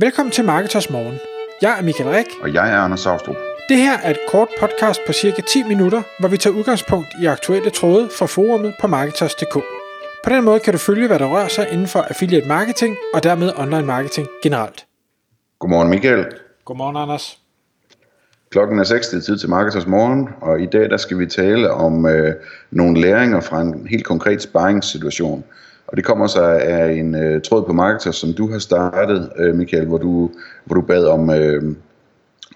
Velkommen til Marketers Morgen. Jeg er Michael Rik. Og jeg er Anders Saustrup. Det her er et kort podcast på cirka 10 minutter, hvor vi tager udgangspunkt i aktuelle tråde fra forumet på Marketers.dk. På den måde kan du følge, hvad der rører sig inden for affiliate marketing og dermed online marketing generelt. Godmorgen Michael. Godmorgen Anders. Klokken er 6, det er tid til Marketers Morgen, og i dag der skal vi tale om øh, nogle læringer fra en helt konkret sparringssituation. Og det kommer så af en øh, tråd på Marketer, som du har startet, øh, Michael, hvor du, hvor du bad om øh,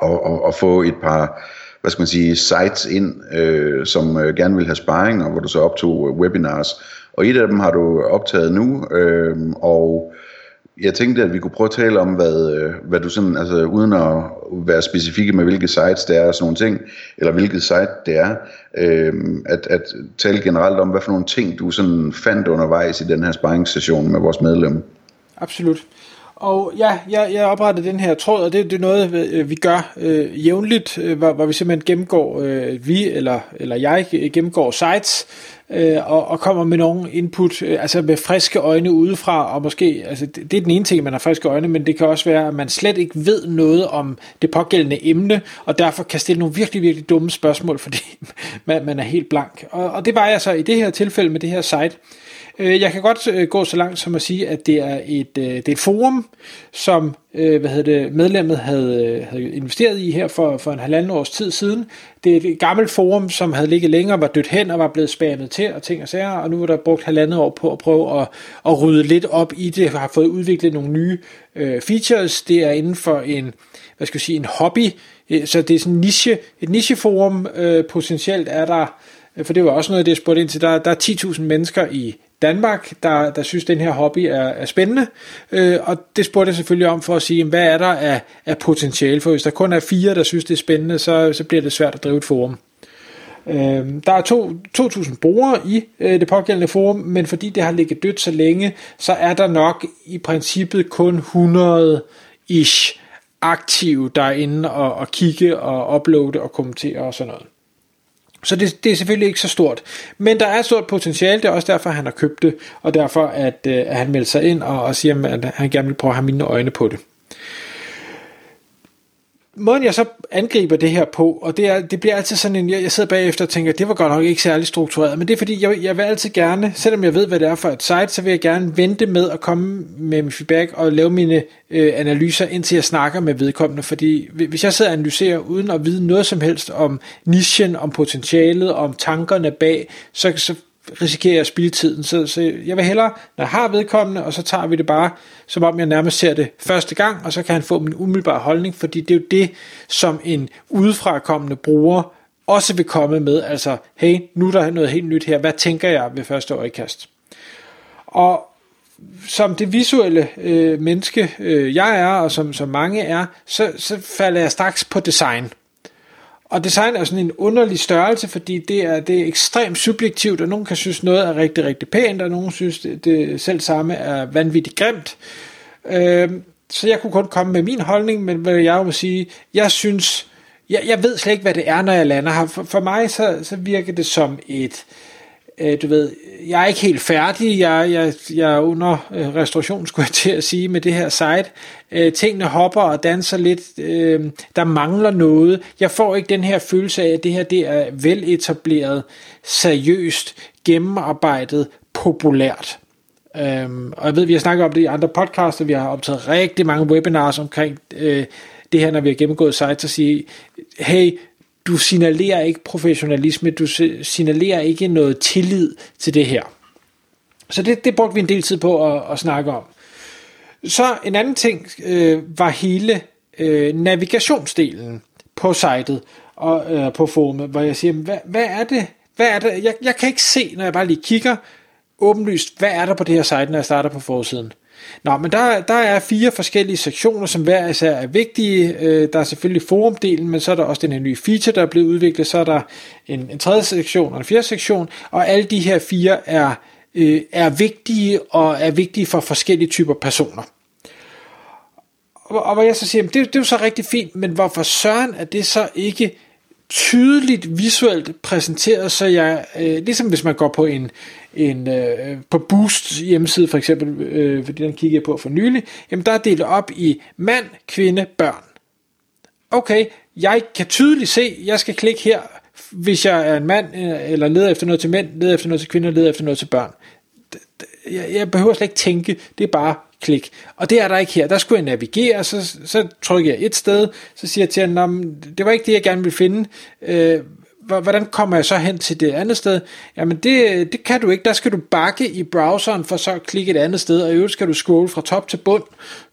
at, at, at få et par hvad skal man sige, sites ind, øh, som øh, gerne vil have sparring, og hvor du så optog øh, webinars. Og et af dem har du optaget nu, øh, og jeg tænkte, at vi kunne prøve at tale om, hvad, øh, hvad du sådan, altså uden at være specifikke med, hvilke sites det er og sådan nogle ting, eller hvilket site det er, øh, at, at tale generelt om, hvad for nogle ting, du sådan fandt undervejs i den her sparringssession med vores medlem. Absolut. Og ja, jeg, jeg oprettede den her tråd, og det, det er noget, øh, vi gør øh, jævnligt, øh, hvor, hvor vi simpelthen gennemgår, øh, vi eller, eller jeg gennemgår sites, øh, og, og kommer med nogle input, øh, altså med friske øjne udefra, og måske, altså det, det er den ene ting, at man har friske øjne, men det kan også være, at man slet ikke ved noget om det pågældende emne, og derfor kan stille nogle virkelig, virkelig dumme spørgsmål, fordi man, man er helt blank. Og, og det var jeg så i det her tilfælde med det her site. Øh, jeg kan godt øh, gå så langt som at sige, at det er et, øh, det er et forum, som hvad hedder det, medlemmet havde, havde investeret i her for, for en halvanden års tid siden. Det er et gammelt forum, som havde ligget længere, var dødt hen og var blevet spammet til og ting og sager, og nu er der brugt halvandet år på at prøve at, at rydde lidt op i det, har fået udviklet nogle nye øh, features. Det er inden for en, hvad skal jeg sige, en hobby, så det er sådan en niche, et nicheforum. Øh, potentielt er der, for det var også noget det, jeg spurgte ind til, der, der er 10.000 mennesker i Danmark, der, der synes, at den her hobby er, er spændende. Øh, og det spurgte jeg selvfølgelig om for at sige, hvad er der af, af potentiale? For hvis der kun er fire, der synes, det er spændende, så, så bliver det svært at drive et forum. Øh, der er to, 2.000 brugere i øh, det pågældende forum, men fordi det har ligget dødt så længe, så er der nok i princippet kun 100-ish aktive, der er inde og, og kigge og uploade og kommentere og sådan noget. Så det, det er selvfølgelig ikke så stort. Men der er et stort potentiale, det er også derfor, han har købt det, og derfor, at, øh, at han melder sig ind og, og siger, at han gerne vil prøve at have mine øjne på det måden jeg så angriber det her på, og det, er, det bliver altid sådan en, jeg, jeg sidder bagefter og tænker, det var godt nok ikke særlig struktureret, men det er fordi, jeg, jeg vil altid gerne, selvom jeg ved, hvad det er for et site, så vil jeg gerne vente med at komme med min feedback og lave mine øh, analyser, indtil jeg snakker med vedkommende, fordi hvis jeg sidder og analyserer uden at vide noget som helst om nichen, om potentialet, om tankerne bag, så, så risikerer jeg at spille tiden. Så, så jeg vil hellere, når jeg har vedkommende, og så tager vi det bare, som om jeg nærmest ser det første gang, og så kan han få min umiddelbare holdning, fordi det er jo det, som en udefrakommende bruger også vil komme med. Altså, hey, nu er der noget helt nyt her. Hvad tænker jeg ved første øjekast? Og som det visuelle øh, menneske, øh, jeg er, og som, som mange er, så, så falder jeg straks på design. Og design er sådan en underlig størrelse, fordi det er, det er ekstremt subjektivt, og nogen kan synes noget er rigtig, rigtig pænt, og nogen synes det, det selv samme er vanvittigt grimt. Øh, så jeg kunne kun komme med min holdning, men hvad jeg vil sige, jeg synes, jeg, jeg ved slet ikke, hvad det er, når jeg lander her. For, for mig så, så virker det som et, øh, Øh, du ved, jeg er ikke helt færdig, jeg, jeg, jeg er under øh, restauration, skulle jeg til at sige, med det her site. Øh, tingene hopper og danser lidt, øh, der mangler noget. Jeg får ikke den her følelse af, at det her det er veletableret, seriøst, gennemarbejdet, populært. Øhm, og jeg ved, vi har snakket om det i andre podcasts, vi har optaget rigtig mange webinars omkring øh, det her, når vi har gennemgået sites, og sige, hey, du signalerer ikke professionalisme, du signalerer ikke noget tillid til det her. Så det, det brugte vi en del tid på at, at snakke om. Så en anden ting øh, var hele øh, navigationsdelen på sitet og øh, på forumet, hvor jeg siger, hvad, hvad er det? Hvad er det? Jeg, jeg kan ikke se, når jeg bare lige kigger åbenlyst, hvad er der på det her site, når jeg starter på forsiden. Nå, men der, der er fire forskellige sektioner, som hver især er vigtige. Øh, der er selvfølgelig forumdelen, men så er der også den her nye feature, der er blevet udviklet. Så er der en, en tredje sektion og en fjerde sektion, og alle de her fire er, øh, er vigtige og er vigtige for forskellige typer personer. Og, og hvor jeg så siger, det, det er jo så rigtig fint, men hvorfor søren er det så ikke tydeligt visuelt præsenteret, så jeg, øh, ligesom hvis man går på en, en øh, på Boost hjemmeside for eksempel, øh, fordi den kiggede jeg på for nylig, jamen der er delt op i mand, kvinde, børn. Okay, jeg kan tydeligt se, jeg skal klikke her, hvis jeg er en mand, øh, eller leder efter noget til mænd, leder efter noget til kvinder, leder efter noget til børn. Jeg, jeg behøver slet ikke tænke, det er bare klik. Og det er der ikke her. Der skulle jeg navigere, så, så trykker jeg et sted, så siger jeg til ham, det var ikke det, jeg gerne ville finde. Øh, hvordan kommer jeg så hen til det andet sted? Jamen det, det kan du ikke, der skal du bakke i browseren for så at klikke et andet sted, og i øvrigt skal du scrolle fra top til bund,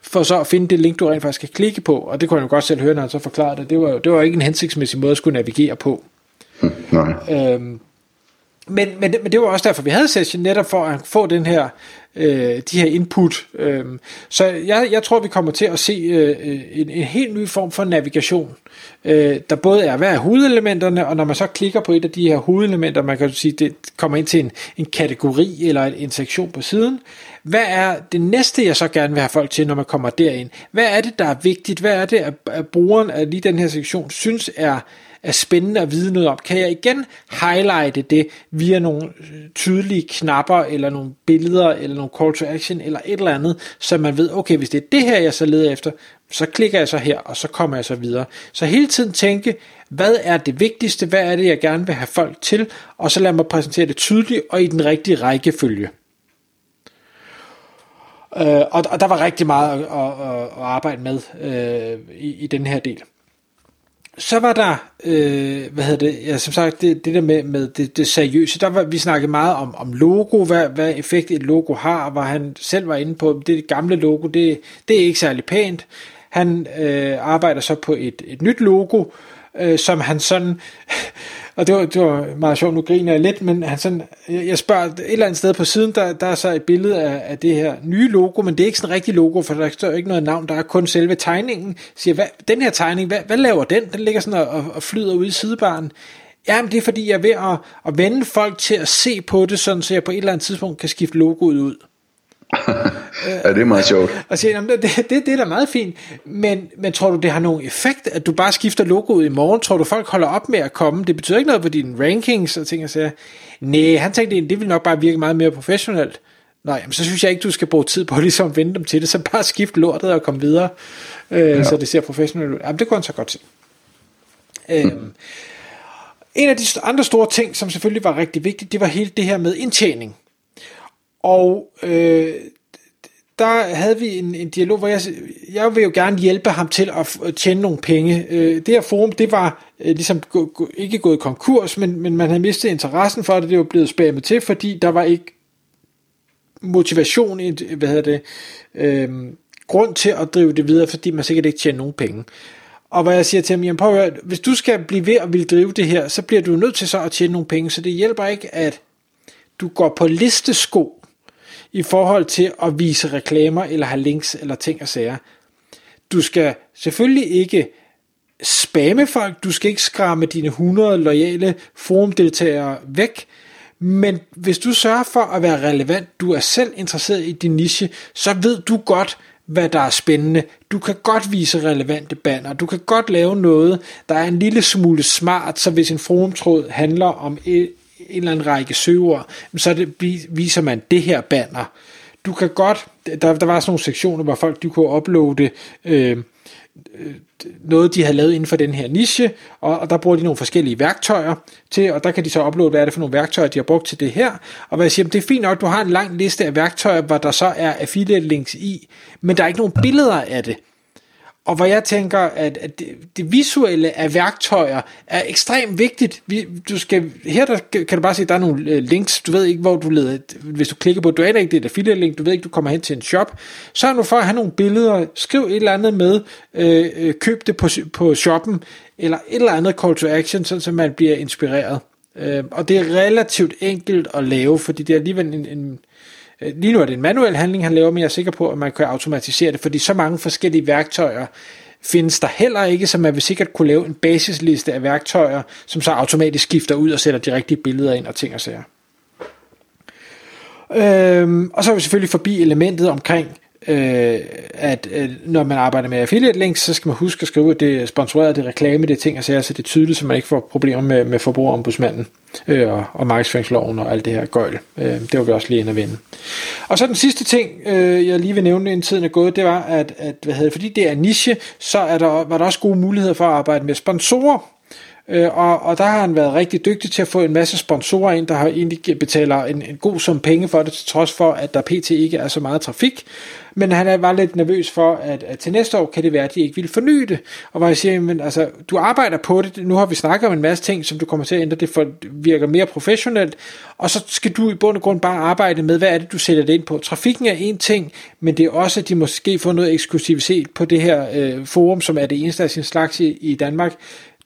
for så at finde det link, du rent faktisk skal klikke på, og det kunne jeg jo godt selv høre, når han så forklarede det, det var, det var ikke en hensigtsmæssig måde at skulle navigere på. Nej. Øhm, men, men, men det var også derfor, vi havde session, netop for at få den her, øh, de her input. Øh, så jeg, jeg tror, vi kommer til at se øh, øh, en, en helt ny form for navigation, øh, der både er, hvad er hovedelementerne, og når man så klikker på et af de her hovedelementer, man kan sige, det kommer ind til en, en kategori eller en, en sektion på siden. Hvad er det næste, jeg så gerne vil have folk til, når man kommer derind? Hvad er det, der er vigtigt? Hvad er det, at, at brugeren af lige den her sektion synes er er spændende at vide noget om. Kan jeg igen highlighte det via nogle øh, tydelige knapper, eller nogle billeder, eller nogle call to action, eller et eller andet, så man ved, okay, hvis det er det her, jeg så leder efter, så klikker jeg så her, og så kommer jeg så videre. Så hele tiden tænke, hvad er det vigtigste, hvad er det, jeg gerne vil have folk til, og så lad mig præsentere det tydeligt og i den rigtige rækkefølge. Øh, og, og der var rigtig meget at, at, at arbejde med øh, i, i den her del så var der, øh, hvad hedder det, ja, som sagt, det, det der med, med det, det seriøse, der var, vi snakkede meget om, om logo, hvad, hvad effekt et logo har, hvor han selv var inde på, det gamle logo, det, det er ikke særlig pænt. Han øh, arbejder så på et, et nyt logo, øh, som han sådan, og det var, det var meget sjovt, nu griner jeg lidt, men han sådan, jeg spørger et eller andet sted på siden, der, der er så et billede af, af det her nye logo, men det er ikke sådan en rigtig logo, for der står ikke noget navn, der er kun selve tegningen. siger, hvad, den her tegning, hvad, hvad laver den? Den ligger sådan og, og flyder ud i sidebaren. Jamen det er fordi, jeg er ved at, at vende folk til at se på det, sådan så jeg på et eller andet tidspunkt kan skifte logoet ud. ja, det er meget sjovt. Og siger, det, det, det er da meget fint, men, men tror du, det har nogen effekt, at du bare skifter logoet i morgen? Tror du, folk holder op med at komme? Det betyder ikke noget på dine rankings og ting og sager. Nej, han tænkte, det vil nok bare virke meget mere professionelt. Nej, jamen, så synes jeg ikke, du skal bruge tid på ligesom at vende dem til det, så bare skift lortet og komme videre, øh, ja. så det ser professionelt ud. Jamen, det kunne han så godt se. Øhm, hmm. En af de andre store ting, som selvfølgelig var rigtig vigtigt, det var hele det her med indtjening. Og øh, der havde vi en, en dialog, hvor jeg, jeg vil jo gerne hjælpe ham til at tjene nogle penge. Øh, det her forum, det var øh, ligesom gå, gå, ikke gået konkurs, men, men man havde mistet interessen for det, det var blevet spammet til, fordi der var ikke motivation, hvad hedder det, øh, grund til at drive det videre, fordi man sikkert ikke tjener nogen penge. Og hvad jeg siger til ham, jamen prøv at høre, hvis du skal blive ved at ville drive det her, så bliver du nødt til så at tjene nogle penge, så det hjælper ikke, at du går på listesko i forhold til at vise reklamer eller have links eller ting og sager. Du skal selvfølgelig ikke spamme folk, du skal ikke skræmme dine 100 lojale forumdeltagere væk, men hvis du sørger for at være relevant, du er selv interesseret i din niche, så ved du godt, hvad der er spændende. Du kan godt vise relevante banner. Du kan godt lave noget, der er en lille smule smart, så hvis en forumtråd handler om en eller anden række søgeord, så det, viser man det her banner. Du kan godt, der, der var sådan nogle sektioner, hvor folk du kunne uploade øh, øh, noget, de havde lavet inden for den her niche, og, og der bruger de nogle forskellige værktøjer til, og der kan de så uploade, hvad er det for nogle værktøjer, de har brugt til det her, og hvad jeg siger, det er fint nok, du har en lang liste af værktøjer, hvor der så er affiliate links i, men der er ikke nogen billeder af det. Og hvor jeg tænker, at, at det, det visuelle af værktøjer er ekstremt vigtigt. Vi, du skal, her der, kan du bare se, at der er nogle øh, links, du ved ikke, hvor du leder. Hvis du klikker på, du aner ikke, det er et affiliate link, du ved ikke, du kommer hen til en shop. Så er du for at have nogle billeder, skriv et eller andet med, øh, øh, køb det på, på shoppen, eller et eller andet call to action, sådan så man bliver inspireret. Øh, og det er relativt enkelt at lave, fordi det er alligevel en, en Øh, lige nu er det en manuel handling, han laver, men jeg er sikker på, at man kan automatisere det, fordi så mange forskellige værktøjer findes der heller ikke, så man vil sikkert kunne lave en basisliste af værktøjer, som så automatisk skifter ud og sætter de rigtige billeder ind og ting og sager. Øhm, og så er vi selvfølgelig forbi elementet omkring øh, at øh, når man arbejder med affiliate links, så skal man huske at skrive, at det er sponsoreret, det er reklame, det er ting og sager, så det er tydeligt, så man ikke får problemer med, med forbrugerombudsmanden øh, og, og markedsføringsloven og alt det her gøjl. Øh, det var vi også lige inde at vende. Og så den sidste ting, øh, jeg lige vil nævne, inden tiden er gået, det var, at, at hvad hedder, fordi det er niche, så er der, var der også gode muligheder for at arbejde med sponsorer. Øh, og, og der har han været rigtig dygtig til at få en masse sponsorer ind, der har egentlig betaler en, en god sum penge for det, til trods for, at der pt. ikke er så meget trafik. Men han var lidt nervøs for, at, at til næste år kan det være, at de ikke vil forny det. Og hvor jeg siger, men altså, du arbejder på det, nu har vi snakket om en masse ting, som du kommer til at ændre, det for, virker mere professionelt, og så skal du i bund og grund bare arbejde med, hvad er det, du sætter det ind på. Trafikken er en ting, men det er også, at de måske får noget eksklusivitet på det her øh, forum, som er det eneste af sin slags i, i Danmark,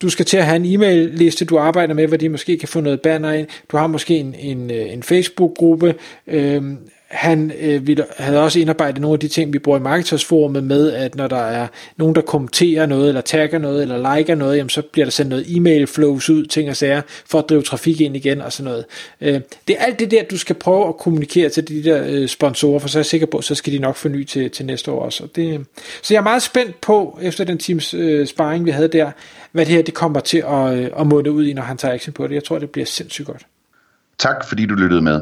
du skal til at have en e-mail-liste, du arbejder med, hvor de måske kan få noget banner ind. Du har måske en, en, øh, en Facebook-gruppe. Øhm, han øh, ville, havde også indarbejdet nogle af de ting, vi bruger i marketersforumet med, at når der er nogen, der kommenterer noget, eller tagger noget, eller liker noget, jamen, så bliver der sendt noget e-mail flows ud, ting og sager, for at drive trafik ind igen og sådan noget. Øh, det er alt det der, du skal prøve at kommunikere til de der øh, sponsorer, for så er jeg sikker på, så skal de nok forny til, til næste år også. Det, så jeg er meget spændt på, efter den teams øh, sparring, vi havde der, hvad det her det kommer til at, øh, at måtte ud i, når han tager action på det. Jeg tror, det bliver sindssygt godt. Tak fordi du lyttede med.